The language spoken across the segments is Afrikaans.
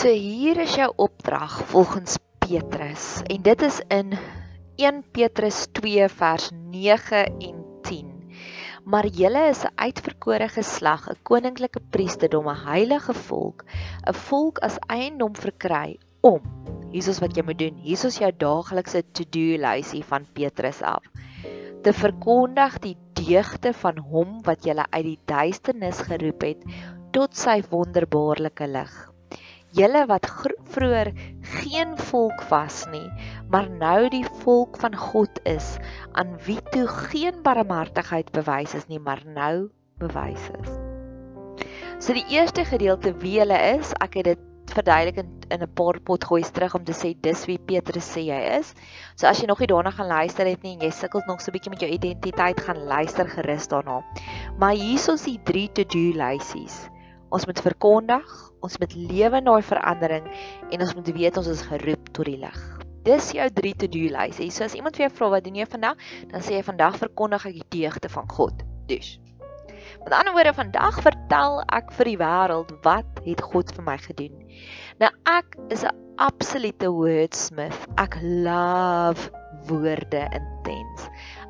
So hier is jou opdrag volgens Petrus en dit is in 1 Petrus 2 vers 9 en 10. Maar julle is 'n uitverkore geslag, 'n koninklike priesterdom, 'n heilige volk, 'n volk as eiendom verkry om hiersoos wat jy moet doen. Hiersoos jou daaglikse to-do lysie van Petrus af. Te verkondig die deugde van hom wat julle uit die duisternis geroep het tot sy wonderbaarlike lig. Julle wat vroeër geen volk was nie, maar nou die volk van God is, aan wie toe geen barmhartigheid bewys is nie, maar nou bewys is. So die eerste gedeelte wie hulle is, ek het dit verduidelik in, in 'n paar potgoeie terug om te sê dis wie Petrus sê hy is. So as jy nog nie daarna gaan luister het nie en jy sukkel nog so 'n bietjie met jou identiteit gaan luister gerus daarna. Maar hier is die 3 to-do lysies. Ons moet verkondig, ons moet lewe in daai verandering en ons moet weet ons is geroep tot die lig. Dis jou 3 to-do lys. So as iemand vir jou vra wat doen jy vandag, dan sê jy vandag verkondig ek die deugde van God. Dus. Met ander woorde vandag vertel ek vir die wêreld wat het God vir my gedoen. Nou ek is 'n absolute wordsmith. Ek love woorde intens.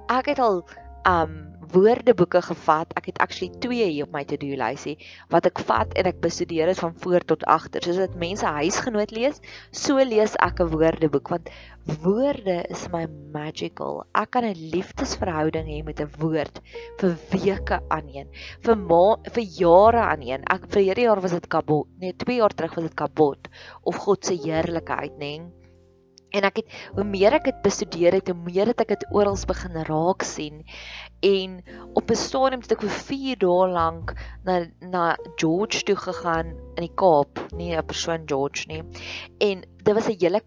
Ek het al um woordeboeke gevat. Ek het actually 2 hier op my to-do lysie wat ek vat en ek bestudeer dit van voor tot agter. Soos dit mense huisgenoot lees, so lees ek 'n woordeboek want woorde is my magical. Ek kan 'n liefdesverhouding hê met 'n woord vir weke aaneen, vir ma vir jare aaneen. Ek vir hierdie jaar was dit kabot. Nee, 2 jaar terug was dit kabot of God se heerlikheid, nê. Nee. En ek het hoe meer ek dit bestudeer het, hoe meer het ek dit oral begin raak sien. En op 'n stadium het ek vir 4 dae lank na na George toe gegaan in die Kaap, nie 'n persoon George nie. En dit was 'n hele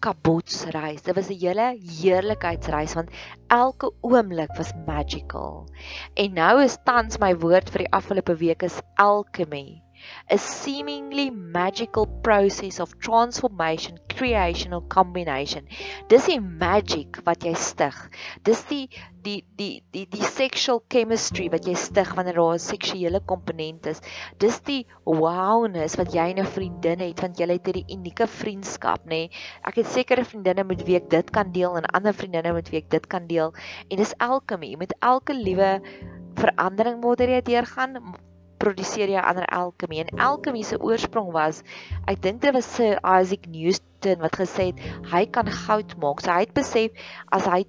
kabotsreis. Dit was 'n hele heerlikheidsreis want elke oomblik was magical. En nou is tans my woord vir die afgelope week is alchemy a seemingly magical process of transformation, creation or combination. Dis die magic wat jy stig. Dis die die die die die sexual chemistry wat jy stig wanneer daar 'n seksuele komponent is. Dis die wowness wat jy en 'n vriendin het want jy het hierdie unieke vriendskap, nê. Nee. Ek het sekere vriendinne met wie ek dit kan deel en ander vriendinne met wie ek dit kan deel en dis alchemy. Met elke liewe verandering wat jy deurgaan, produseer jy ander alkemie en alkemie se oorsprong was ek dink dit was Sir Isaac Newton wat gesê het hy kan goud maak. So hy het besef as hy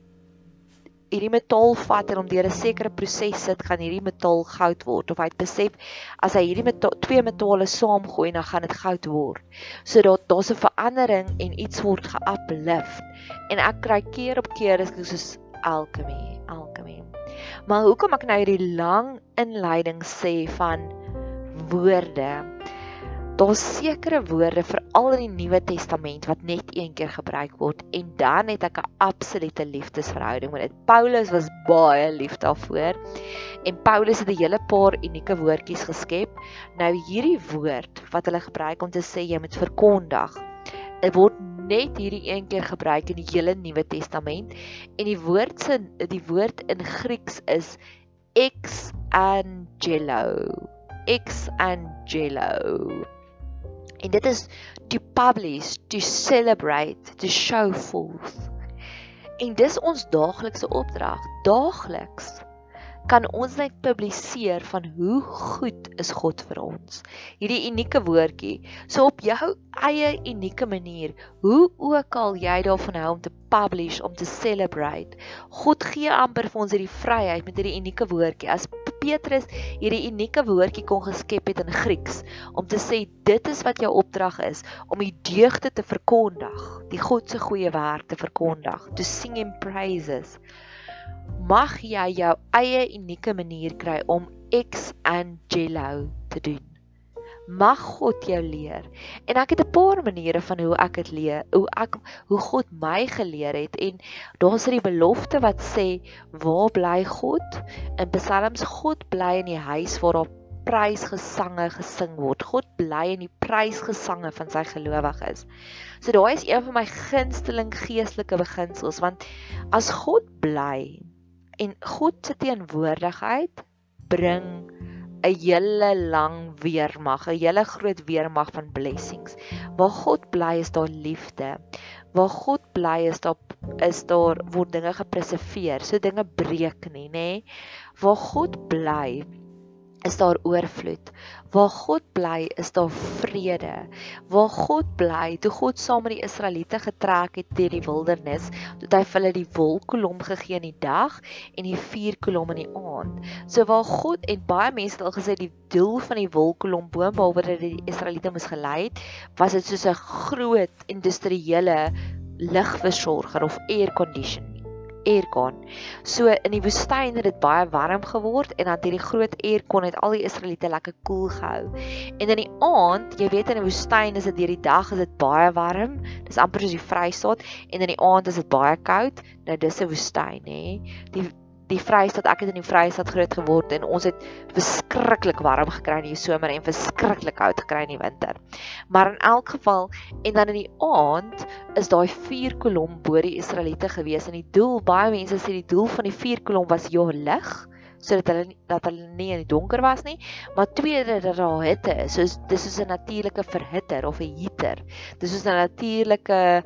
hierdie metaal vat en hom deur 'n sekere proses sit, gaan hierdie metaal goud word of hy het besef as hy hierdie metaal, twee metale saamgooi dan gaan dit goud word. So daar daar's 'n verandering en iets word ge-uplift. En ek kry keer op keer is soos alkemie, alkemie. Maar hoekom ek nou hierdie lang inleiding sê van woorde? Daar's sekere woorde veral in die Nuwe Testament wat net een keer gebruik word en dan het ek 'n absolute liefdesverhouding met dit. Paulus was baie lief daarvoor. En Paulus het 'n hele paar unieke woordjies geskep. Nou hierdie woord wat hulle gebruik om te sê jy moet verkondig. Dit word net hierdie een keer gebruik in die hele Nuwe Testament. En die woord se die woord in Grieks is ex angelo ex angelo en dit is to publish to celebrate to show forth. En dis ons daaglikse opdrag daagliks kan ons net publiseer van hoe goed is God vir ons. Hierdie unieke woordjie. So op jou eie unieke manier, hoe ook al jy daarvan hou om te publish, om te celebrate. God gee amper vir ons hierdie vryheid met hierdie unieke woordjie. As Petrus hierdie unieke woordjie kon geskep het in Grieks om te sê dit is wat jou opdrag is om die deugde te verkondig, die God se goeie werk te verkondig, to sing him praises mag jy jou eie unieke manier kry om ex angelo te doen. Mag God jou leer. En ek het 'n paar maniere van hoe ek dit leer, hoe ek hoe God my geleer het en daar's 'n belofte wat sê waar bly God? In Psalms God bly in die huis waar daar prysgesange gesing word. God bly in die prysgesange van sy gelowiges. So daai is een van my gunsteling geestelike beginsels want as God bly en God se teenwoordigheid bring 'n hele lang weermag, 'n hele groot weermag van blessings. Waar God bly is daar liefde. Waar God bly is daar is daar word dinge gepreserveer. So dinge breek nie, nê? Waar God bly is daar oorvloed. Waar God bly, is daar vrede. Waar God bly, toe God saam met die Israeliete getrek het deur die wildernis, het hy vir hulle die wolkkolom gegee in die dag en die vuurkolom in die aand. So waar God en baie mense het al gesê die doel van die wolkkolom boonbehalwe dat die Israeliete moes gelei het, was dit soos 'n groot industriële ligversorger of air conditioning aircon. So in die woestyn het dit baie warm geword en dan hierdie groot aircon het al die Israeliete lekker koel cool gehou. En in die aand, jy weet in die woestyn is dit deur die dag is dit baie warm. Dis amper soos die Vrystaat en in die aand is dit baie koud. Nou dis 'n woestyn, hè. Die die Vrystaat, ek het in die Vrystaat groot geword en ons het verskriklik warm gekry in die somer en verskriklik koud gekry in die winter. Maar in elk geval en dan in die aand is daai vier kolom bo die Israeliete gewees en die doel baie mense sê die doel van die vier kolom was jou lig sodat hulle dat hulle nie in die donker was nie, maar tweede dat daar hitte is. So dis is 'n natuurlike verhitter of 'n heater. Dis is 'n natuurlike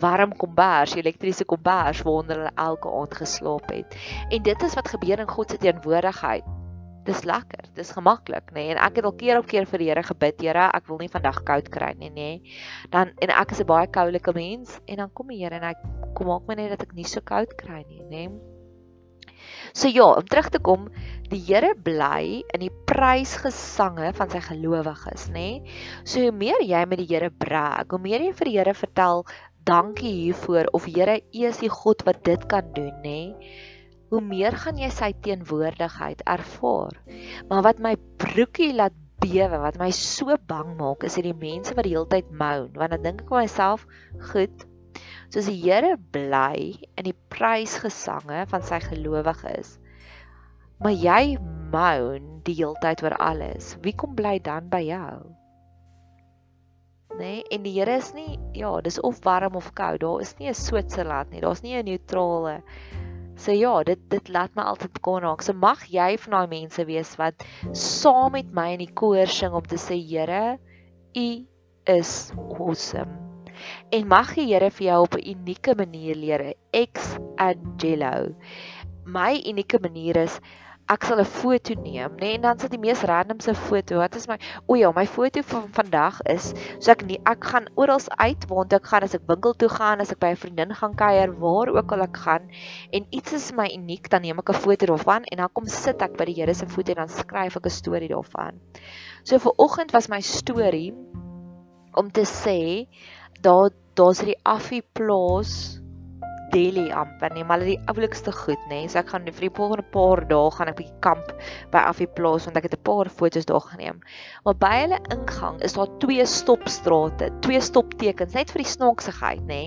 warm kombers, elektriese kombers waaronder hulle elke aand geslaap het. En dit is wat gebeur in God se teenwoordigheid. Dis lekker, dis gemaklik, nê? Nee? En ek het al keer op keer vir die Here gebid, Here, ek wil nie vandag koud kry nie, nê? Nee? Dan en ek is 'n baie koulike mens en dan kom die Here en hy kom maak my net dat ek nie so koud kry nie, nê? Nee? So ja, om terug te kom, die Here bly in die prysgesange van sy gelowiges, nê? Nee? So hoe meer jy met die Here brag, hoe meer jy vir die Here vertel dankie hiervoor of Here U is die God wat dit kan doen nê? Hoe meer gaan jy sy teenwoordigheid ervaar. Maar wat my broekie laat bewe wat my so bang maak is dit die mense wat die hele tyd moan want dan dink ek vir myself goed soos die Here bly in die prysgesange van sy gelowiges maar jy moan die hele tyd oor alles. Wie kom bly dan by jou nê? Nee? En die Here is nie ja, dis of warm of koud. Daar is nie 'n Switserland nie. Daar's nie 'n neutrale. So ja, dit dit laat my altyd kon raak. So mag jy van daai mense wees wat saam met my in die koor sing om te sê Here, U is awesome. En mag die Here vir jou op 'n unieke manier leer, ex angelo. My unieke manier is ek sal 'n foto neem, nê, nee, en dan sit die mees randomse foto. Wat is my O ja, my foto van vandag is so ek nie ek gaan oral uit waar ek gaan as ek winkel toe gaan, as ek by 'n vriendin gaan kuier, waar ook al ek gaan en iets is my uniek, dan neem ek 'n foto daarvan en dan kom sit ek by die Here se voete en dan skryf ek 'n storie daarvan. So vir oggend was my storie om te sê daar daar's die Affie plaas Delhi amper nie, maar dit die oulikste goed nê. So ek gaan vir die volgende paar dae gaan ek bietjie kamp by Affie Plaas want ek het 'n paar foto's daar geneem. Maar by hulle ingang is daar twee stopstrate, twee stoptekens net vir die snaaksigheid nê.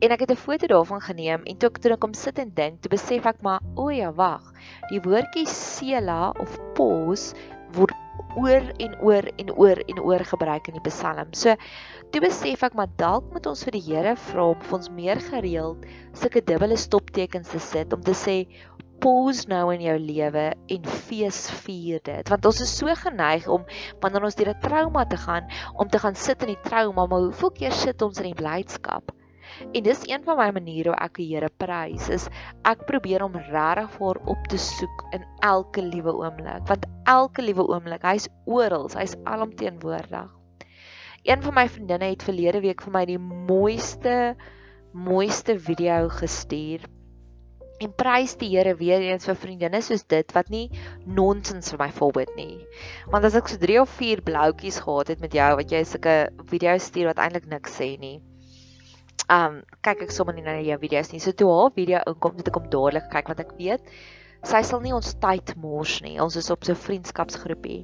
En ek het 'n foto daarvan geneem en toe ek toe ek kom sit en dink, toe besef ek maar, o ja, wag. Die woordjie Sela of pause word oor en oor en oor en oor gebruik in die Psalm. So toe besef ek maar dalk moet ons vir die Here vra om vir ons meer gereeld sulke dubbele stoptekens te sit om te sê pause nou in jou lewe en fees vier dit. Want ons is so geneig om wanneer ons deur 'n trauma te gaan om te gaan sit in die trauma, maar hoeveel keer sit ons in die blydskap? En dis een van my maniere hoe ek die Here prys is ek probeer om regtig vir op te soek in elke liewe oomblik want elke liewe oomblik hy's oral hy's alomteenwoordig. Een van my vriendinne het verlede week vir my die mooiste mooiste video gestuur. En prys die Here weer eens vir vriendinne soos dit wat nie nonsens vir my voorbeeld nie. Want as ek so 3 of 4 bloutjies gehad het met jou wat jy sulke video's stuur wat eintlik niks sê nie um kyk ek sommer nie na jou video's nie. So toe haar video inkom, het ek hom dadelik kyk want ek weet sy sal nie ons tyd mors nie. Ons is op so 'n vriendskapsgroepie.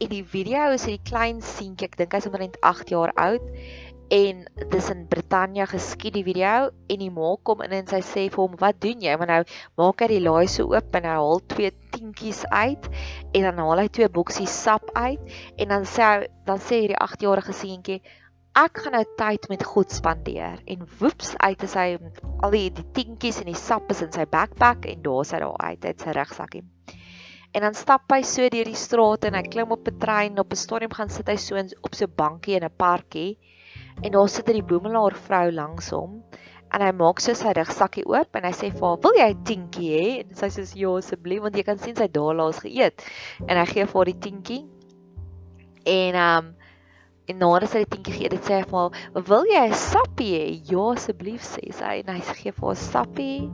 En die video is hierdie klein seentjie, ek dink hy's omtrent 8 jaar oud en dis in Brittanje geskied die video en die ma kom in en sy sê vir hom, "Wat doen jy?" Want nou maak hy die laai so oop en hy haal twee tientjies uit en dan haal hy twee boksies sap uit en dan sê hy dan sê hierdie 8-jarige seentjie, ek gaan nou tyd met God spandeer en woeps uit is hy met al die die tientjies en die sap is in sy backpack en daar's hy daar uit uit sy rugsakkie. En dan stap hy so deur die straat en hy klim op 'n trein, op 'n stadium gaan sit hy so in, op so 'n bankie in 'n parkie. En daar sit 'n boemelaar vrou langs hom en hy maak so sy rugsakkie oop en hy sê vir haar, "Wil jy 'n tientjie hê?" En sy sê, "Ja, asseblief, want jy kan sien sy daar laas geëet." En hy gee vir haar die tientjie. En ehm um, en nadat sy die tientjie gee, dit sê hy vir haar, "Wil jy 'n sappie hê?" "Ja, asseblief," sê sy en hy gee vir haar 'n sappie.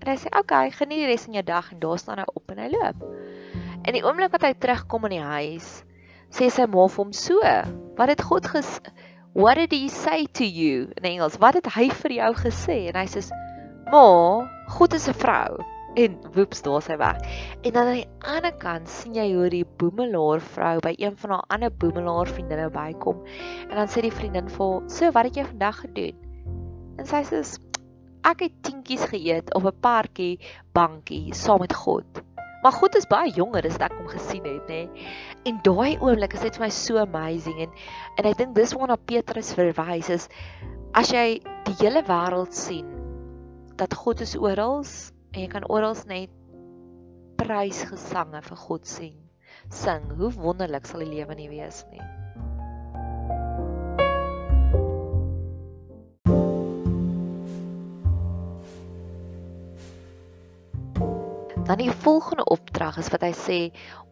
En hy sê, "Oké, okay, geniet die res van jou dag." En daar staan hy op en hy loop. In die oomblik wat hy terugkom in die huis, sê sy ma vir hom so, "Wat het God ges What did he say to you? In Engels, wat het hy vir jou gesê? En hy sê, "Ma, God is 'n vrou." En woeps, daar sy weg. En dan aan die ander kant sien jy hoe die boemelaar vrou by een van haar ander boemelaar vriendinne bykom. En dan sê die vriendin vir haar, "So, wat het jy vandag gedoen?" En sy sê, "Ek het tientjies geëet op 'n parkie bankie saam met God." Maar God is baie jonger as ek hom gesien het, nê. En daai oomblik is dit vir my so amazing en en ek dink dis waarna Petrus verwys is as jy die hele wêreld sien dat God is oral en jy kan oral net prysgesange vir God sien. Sing, hoe wonderlik sal die lewe nie wees nie. Dan die volgende opdrag is wat hy sê,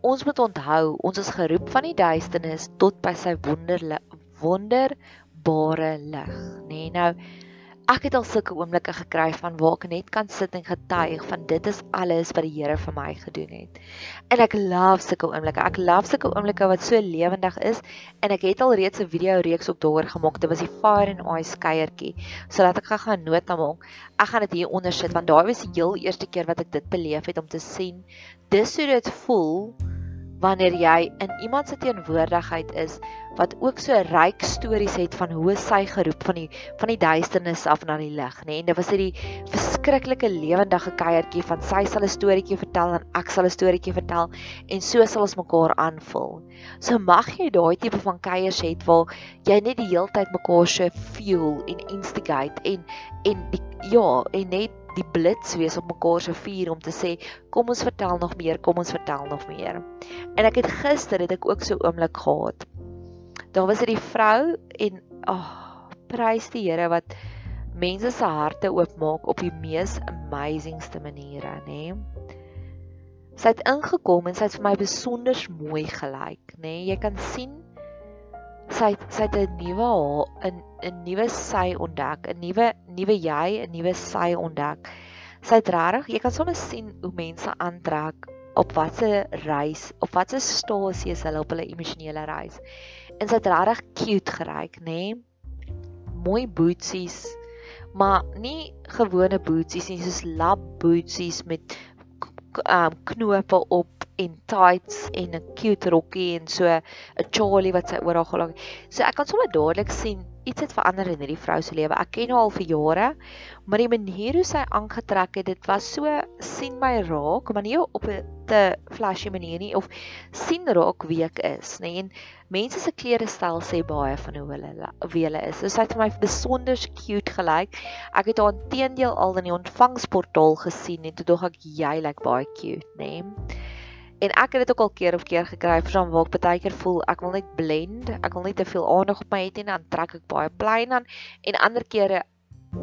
ons moet onthou, ons is geroep van die duisternis tot by sy wonderlike wonderbare lig, nê? Nee, nou ek het al sulke oomblikke gekry van waar ek net kan sit en getuig van dit is alles wat die Here vir my gedoen het. En ek love sulke oomblikke. Ek love sulke oomblikke wat so lewendig is en ek het al reeds 'n video reeks op daaroor gemaak. Dit was die Fire and Ice kuiertjie. Sodat ek gaan nota maak. Ek gaan dit hier onder sit want daai was die heel eerste keer wat ek dit beleef het om te sien dis hoe dit voel wanneer jy in iemand se teenwoordigheid is wat ook so ryk stories het van hoe sy geroep van die van die duisternis af na die lig, nê? Nee? En dit was hierdie verskriklike lewendige kuiertjie van sy sal 'n storieetjie vertel en ek sal 'n storieetjie vertel en so sal ons mekaar aanvul. So mag jy daai tipe van kuiers hê waar jy net die heeltyd mekaar so fuel en instigate en en die, ja, en net die blits wees op mekaar se vuur om te sê kom ons vertel nog meer, kom ons vertel nog meer. En ek het gister het ek ook so oomblik gehad. Daar was dit die vrou en ag, oh, prys die Here wat mense se harte oopmaak op die mees amazingste maniere, nê? Sy het ingekom en sy het vir my besonder mooi gelyk, nê? Jy kan sien sy sy het 'n nuwe 'n 'n nuwe sy ontdek, 'n nuwe nuwe jy, 'n nuwe sy ontdek. Sy het regtig, jy kan sommer sien hoe mense aantrek op watter reis, op watter stasie is hulle op hulle emosionele reis. En sy het regtig cute geryk, nê? Nee? Mooi bootsies, maar nie gewone bootsies nie, soos lab bootsies met um, knope op en tights en 'n cute rokkie en so 'n Charlie wat sy oral gelaag. So ek kan sommer dadelik sien iets het verander in hierdie vrou se lewe. Ek ken haar al vir jare, maar die manier hoe sy aangetrek het, dit was so sien my raak, maar nie op 'n te flashy manier nie of sien raak wie ek is, nê. En mense se klere styl sê baie van hoe hulle wie hulle is. So sy het vir my besonder cute gelyk. Ek het haar teendeel al in die ontvangsportaal gesien en toe dog ek jy lyk like baie cute, nê. En ek het dit ook al keer op keer gekry vir so 'n waar ek baie keer voel ek wil net blend, ek wil net te veel aandag op my hê en dan trek ek baie plain aan en ander kere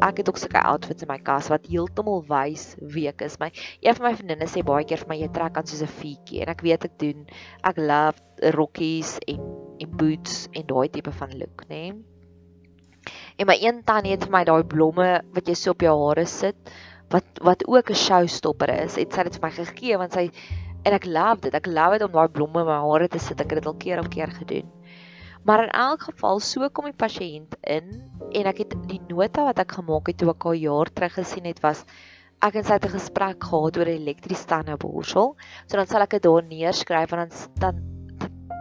ek het ook sulke outfits in my kas wat heeltemal wys wie ek is. My een van my vriendinne sê baie keer vir my jy trek aan soos 'n fietjie en ek weet ek doen. Ek love rokkies en en boots en daai tipe van look, né? Nee? En my een tannie het vir my daai blomme wat jy so op jou hare sit wat wat ook 'n showstopper is. Het sy dit vir my gegee want sy En ek love dit. Ek love dit om daai blomme in my hare te sit. Ek het dit al keer op keer gedoen. Maar in elk geval, so kom die pasiënt in en ek het die nota wat ek gemaak het toe ek al jaar terug gesien het was ek en sy het 'n gesprek gehad oor elektriese tandeborsel. So dan sal ek dit daar neerskryf en dan dan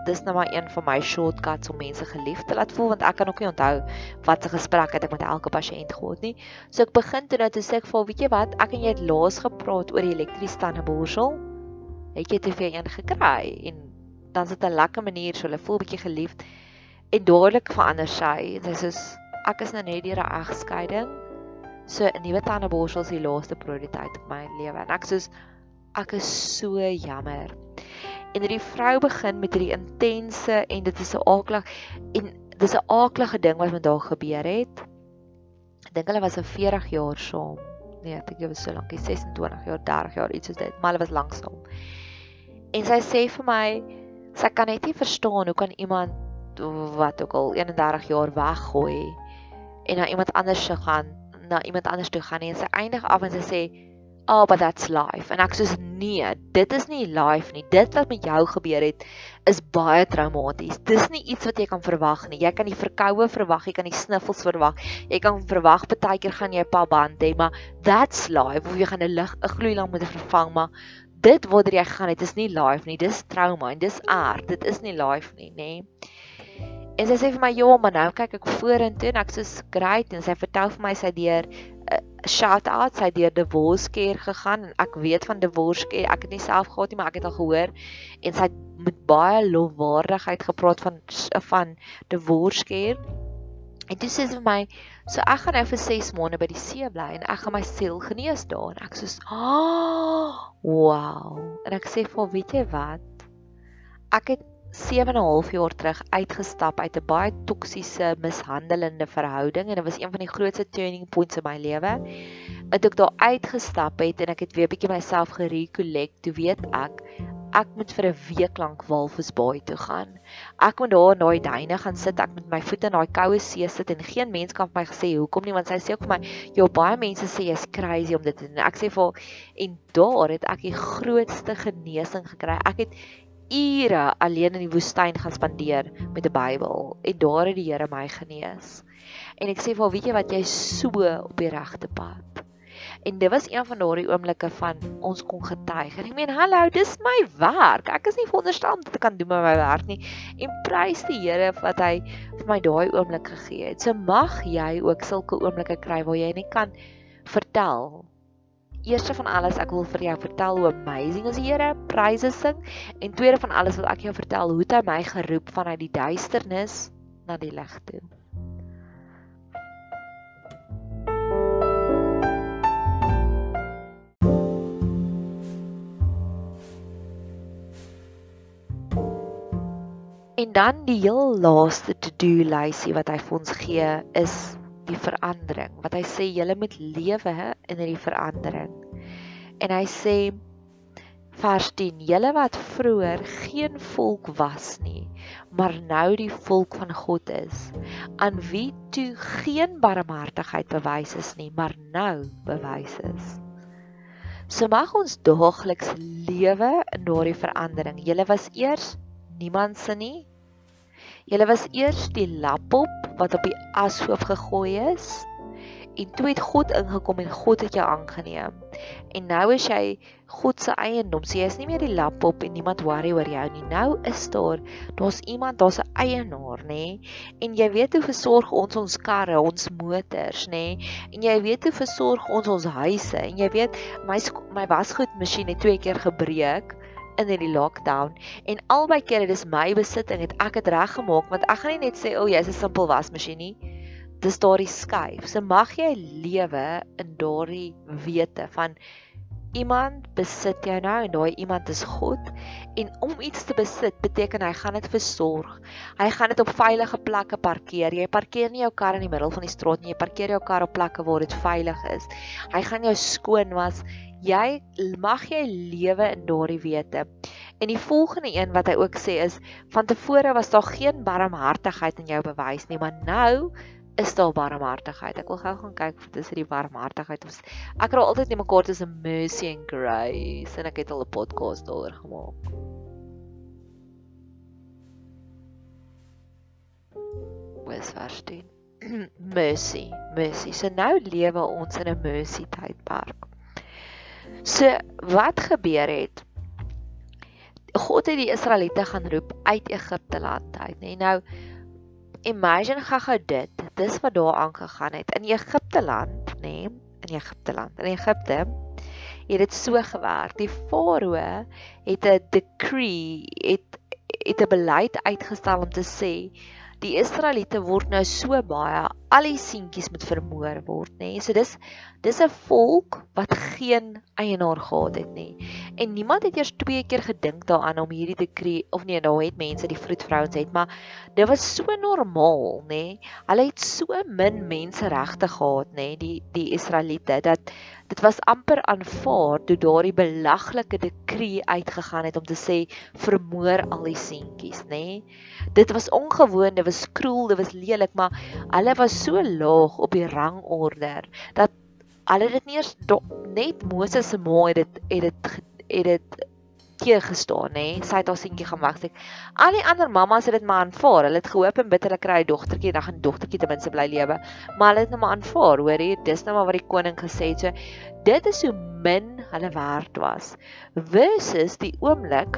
dis nou maar een van my shortcuts om mense geliefd te laat voel want ek kan ook nie onthou wat se gesprek het ek met elke pasiënt gehad nie. So ek begin toe nou te sê ek voel, weet jy wat, ek en jy het laas gepraat oor die elektriese tandeborsel het jy te veel een gekry en dan sit 'n lekker manier so hulle voel bietjie geliefd en dadelik verander sy sy sê ek is nou net deur 'n egskeiding so 'n nuwe tandeborsel is die laaste prioriteit op my lewe en ek sê ek is so jammer. En hierdie vrou begin met hierdie intense en dit is 'n aaklag en dis 'n aaklige ding wat met haar gebeur het. Ek dink hulle was 'n 40 jaar saam. Nee, ek dink dit was so lank, 26 jaar, 30 jaar, iets soos dit, maar hulle was lank saam. En sy sê vir my, sy kan net nie verstaan hoe kan iemand wat ook al 31 jaar weggooi en na iemand anders se gaan, na iemand anders toe gaan nie. en sy eindig af en sy sê, "Oh, but that's life." En ek sê, "Nee, dit is nie life nie. Dit wat met jou gebeur het is baie traumaties. Dis nie iets wat jy kan verwag nie. Jy kan die verkoue verwag, jy kan die sniffels verwag. Jy kan verwag partykeer gaan jy 'n paar band hê, maar that's life. Of jy gaan 'n lig 'n gloeilamp moet vervang, maar dit waartoe jy gaan, dit is nie life nie. Dis trauma en dis aard. Dit is nie life nie, nê?" Nee. En sy sê vir my, "Ja, maar nou kyk ek vorentoe en ek sê, "Great." En sy vertel vir my sy deur 'n uh, shout out, sy deur divorce care gegaan en ek weet van divorce care. Ek het nie self gehad nie, maar ek het al gehoor en sy het met baie lofwaardigheid gepraat van van divorce care. En dit sê vir my, "So ek gaan nou vir 6 maande by die see bly en ek gaan my siel genees daar." En ek sê, "Ah, oh, wow." En ek sê vir haar, "Weet jy wat? Ek het 7 en 'n half jaar terug uitgestap uit 'n baie toksiese, mishandelende verhouding en dit was een van die grootste turning points in my lewe. Het ek daar uitgestap het en ek het weer bietjie myself gerecollect, toe weet ek ek moet vir 'n week lank Walvisbaai toe gaan. Ek moet daar in daai duine gaan sit, ek met my voete in daai koue see sit en geen mens kan vir my gesê hoekom nie want sy sê ook vir my, "Jy baie mense sê jy's crazy om dit te doen." Ek sê vir en daar het ek die grootste genesing gekry. Ek het ure alleen in die woestyn gaan spandeer met 'n Bybel en daar het die Here my genees. En ek sê vir haar, weet jy wat, jy's so op die regte pad. En dit was een van daardie oomblikke van ons kon getuig. En ek meen, hallo, dis my werk. Ek is nie veronderstel om dit te kan doen met my werk nie. En prys die Here wat hy vir my daai oomblik gegee het. So mag jy ook sulke oomblikke kry waar jy net kan vertel eerste van alles ek wil vir jou vertel hoe amazing is die Here, pryse sing en tweede van alles wil ek jou vertel hoe hy my geroep vanuit die duisternis na die lig toe. En dan die heel laaste to-do lysie wat hy vir ons gee is die verandering. Wat hy sê jy moet lewe in hierdie verandering. En hy sê vers 10: Julle wat vroeër geen volk was nie, maar nou die volk van God is, aan wie toe geen barmhartigheid bewys is nie, maar nou bewys is. So mag ons daagliks lewe in daardie verandering. Julle was eers niemand se nie. Julle was eers die lapop wat op die ashoof gegooi is. En toe het God ingekom en God het jou aangeneem. En nou is jy God se eiendom. So jy is nie meer die lapop en niemand worry oor jou nie. Nou is daar daar's iemand, daar's 'n eienaar, nê? En jy weet hoe versorg ons ons karre, ons motors, nê? En jy weet hoe versorg ons ons huise. En jy weet my my wasgoedmasjien het twee keer gebreek in hierdie lockdown en albei kere dis my besitting het ek dit reggemaak want ek gaan nie net sê o, oh, jy's 'n simpel wasmasjien nie. Dis daardie skuif. So mag jy lewe in daardie wete van iemand besit jou nou en daai iemand is God en om iets te besit beteken hy gaan dit versorg. Hy gaan dit op veilige plekke parkeer. Jy parkeer nie jou kar in die middel van die straat nie. Jy parkeer jou kar op plekke waar dit veilig is. Hy gaan jou skoon was jy mag jy lewe in daardie wete. En die volgende een wat hy ook sê is van tevore was daar geen barmhartigheid in jou bewys nie, maar nou is daar barmhartigheid. Ek wil gou gaan kyk of dit is die barmhartigheid of ek raak altyd net mekaar tussen mercy and grace en ek het al 'n podcast daaroor gemaak. Wes vers 10. mercy, mercy. So nou lewe ons in 'n mercy tydperk. So wat gebeur het? God het die Israeliete gaan roep uit Egipte land uit, nê? Nou imagine gaga dit. Dis wat daar aangegaan het in Egipte land, nê? In Egipte land. In Egipte het dit so gewerk. Die farao het 'n decree, het het 'n beleid uitgestel om te sê die Israeliete word nou so baie al die seentjies moet vermoor word nê. Nee. So dis dis 'n volk wat geen eienaar gehad het nie. En niemand het eers twee keer gedink daaraan om hierdie dekree of nee, nou het mense die vroedvrouens het, maar dit was so normaal, nê? Nee? Hulle het so min menseregte gehad, nê, nee? die die Israeliete dat dit was amper aanvaar toe daardie belaglike dekree uitgegaan het om te sê vermoor al die seentjies, nê? Nee? Dit was ongewoon, dit was skroel, dit was lelik, maar hulle was so laag op die rangorde dat hulle dit nie eers net Moses se ma het dit het dit het dit teë gestaan nê sy het haar seentjie gaan wegsê al die ander mammas het dit maar aanvaar. Hulle het gehoop en bid hulle kry 'n dogtertjie dan gaan dogtertjie ten minste bly lewe. Maar hulle het net maar aanvaar hoor jy. Dis nou maar wat die koning gesê het. So dit is hoe min hulle werd was versus die oomblik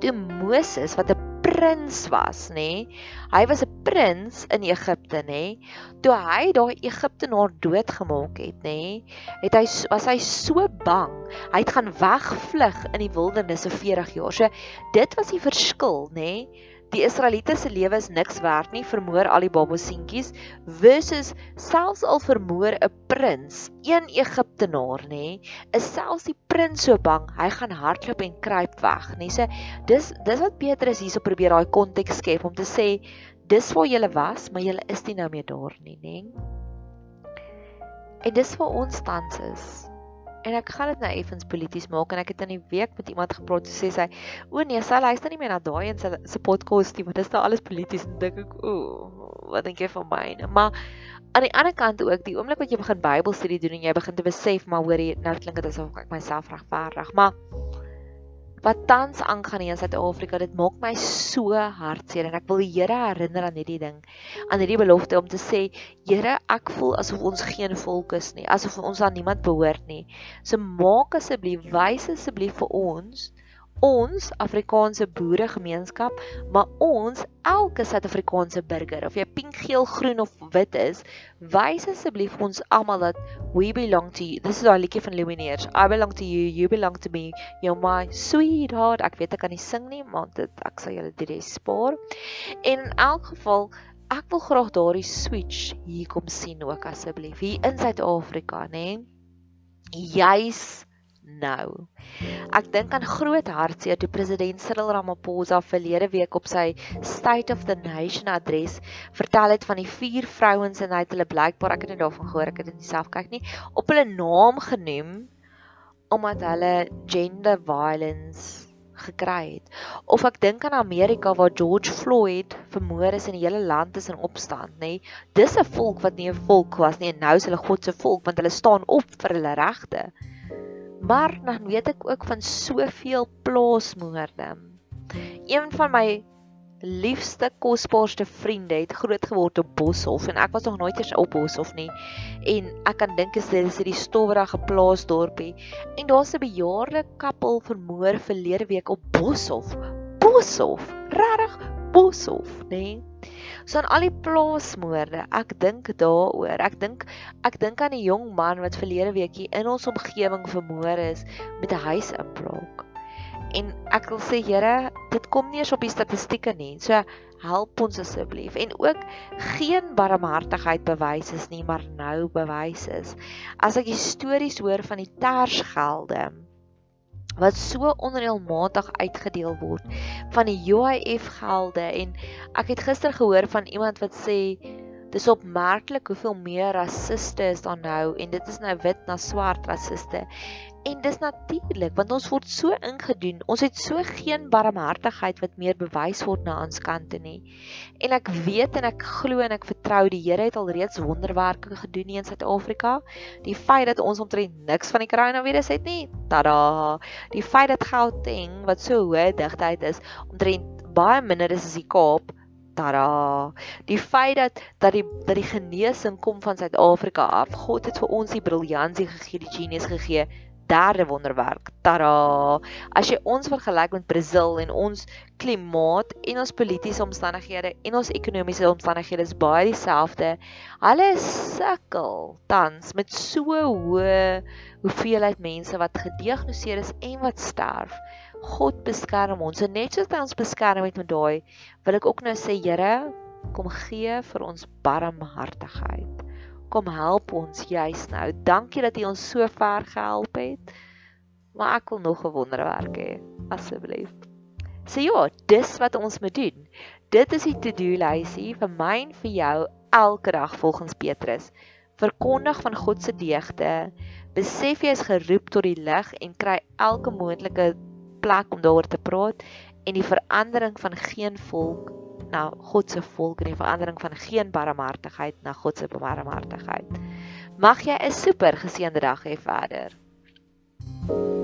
toe Moses wat 'n prins was, nê? Hy was 'n prins in Egipte, nê? Toe hy daai Egiptenaar doodgemaak het, nê? Het hy was hy so bang. Hy het gaan wegvlug in die wildernis vir 40 jaar. So dit was die verskil, nê? Die Israeliete se lewe is niks werd nie, vermoor al die baboseentjies versus selfs al vermoor 'n prins, een Egiptenaar nê, is selfs die prins so bang, hy gaan hardloop en kruip weg, nê. So dis dis wat Petrus hierso probeer daai konteks skep om te sê dis waar jy was, maar jy is nie nou meer daar nie, nê. En dis waar ons tans is. En ek gaan dit nou effens polities maak en ek het in die week met iemand gepraat en sê sy, "O nee, sy luister nie meer na daai en sy se podcast nie, want dit is nou alles polities." En dink ek, "O, wat dink jy van my?" Maar aan die ander kant ook, die oomblik wat jy begin Bybelstudie doen en jy begin te besef, maar hoor jy, nou klink dit asof ek myself regverdig, maar wat tans aangaan hier in Suid-Afrika, dit maak my so hartseer en ek wil die Here herinner aan hierdie ding, aan hierdie belofte om te sê, Here, ek voel asof ons geen volk is nie, asof ons aan niemand behoort nie. So maak asseblief, wys asseblief vir ons ons Afrikaanse boere gemeenskap, maar ons elke Suid-Afrikaanse burger, of jy pink, geel, groen of wit is, wys asseblief ons almal dat we belong to you. Dis is daai liedjie van Lumineers. I belong to you, you belong to me. You're my sweetheart. Ek weet ek kan nie sing nie, maar dit ek sal julle dit spaar. En in elk geval Ek wil graag daardie switch hier kom sien ook asseblief hier in Suid-Afrika, nê? Juis nou. Ek dink aan groot hartseer toe president Cyril Ramaphosa verlede week op sy State of the Nation adres vertel het van die vier vrouens en hy het hulle blykbaar ek het nie daarvan gehoor ek het dit self kyk nie op hulle naam genoem omdat hulle gender violence gekry het. Of ek dink aan Amerika waar George Floyd vermoor is en die hele land is in opstand, nê. Nee, dis 'n volk wat nie 'n volk was nie en nou is hulle God se volk want hulle staan op vir hulle regte. Maar dan weet ek ook van soveel plaasmoorde. Een van my liefste kosbaarste vriende het groot geword op Boshoff en ek was nog nooit eens op Boshoff nie. En ek kan dink as dit is hierdie stowwerige plaasdorpie. En daar's 'n bejaarde koppel vermoor verlede week op Boshoff Boshoff regtig Boshoff nê nee? so aan al die plaasmoorde ek dink daaroor ek dink ek dink aan 'n jong man wat verlede week hier in ons omgewing vermoor is met 'n huisinbraak En ek wil sê Here, dit kom nie eens op die statistieke nie. So help ons asseblief. En ook geen barmhartigheid bewys is nie, maar nou bewys is. As ek stories hoor van die tersgelde wat so onreëlmatig uitgedeel word van die UIF gelde en ek het gister gehoor van iemand wat sê dis opmerklik hoeveel meer rasiste is daar nou en dit is nou wit na swart rasiste En dis natuurlik want ons word so ingedoen. Ons het so geen barmhartigheid wat meer bewys word na ons kante nie. En ek weet en ek glo en ek vertrou die Here het al reeds wonderwerke gedoen in Suid-Afrika. Die feit dat ons omtrent niks van die koronavirus het nie. Tada. Die feit dat Gauteng wat so hoë digtheid is, omtrent baie minder is as die Kaap. Tada. Die feit dat dat die dat die genesing kom van Suid-Afrika af. God het vir ons die briljansie gegee, die genius gegee derde wonderwerk. Tada! As jy ons vergelyk met Brasil en ons klimaat en ons politieke omstandighede en ons ekonomiese omstandighede is baie dieselfde. Hulle sukkel tans met so hoë hoeveelheid mense wat gediagnoseer is en wat sterf. God beskerm ons. En net soos hy ons beskerm het met daai, wil ek ook nou sê, Here, kom gee vir ons barmhartigheid. Kom help ons juis nou. Dankie dat U ons so ver gehelp het. maar ek wil nog 'n wonderwerk hê, asseblief. So ja, dis wat ons moet doen. Dit is die to-do lysie vir my en vir jou elke dag volgens Petrus. Verkondig van God se deugde. Besef jy is geroep tot die lig en kry elke moontlike plek om daaroor te praat en die verandering van geen volk na God se volk en die verandering van geen barmhartigheid na God se barmhartigheid. Mag jy 'n super geseënde dag hê verder. thank you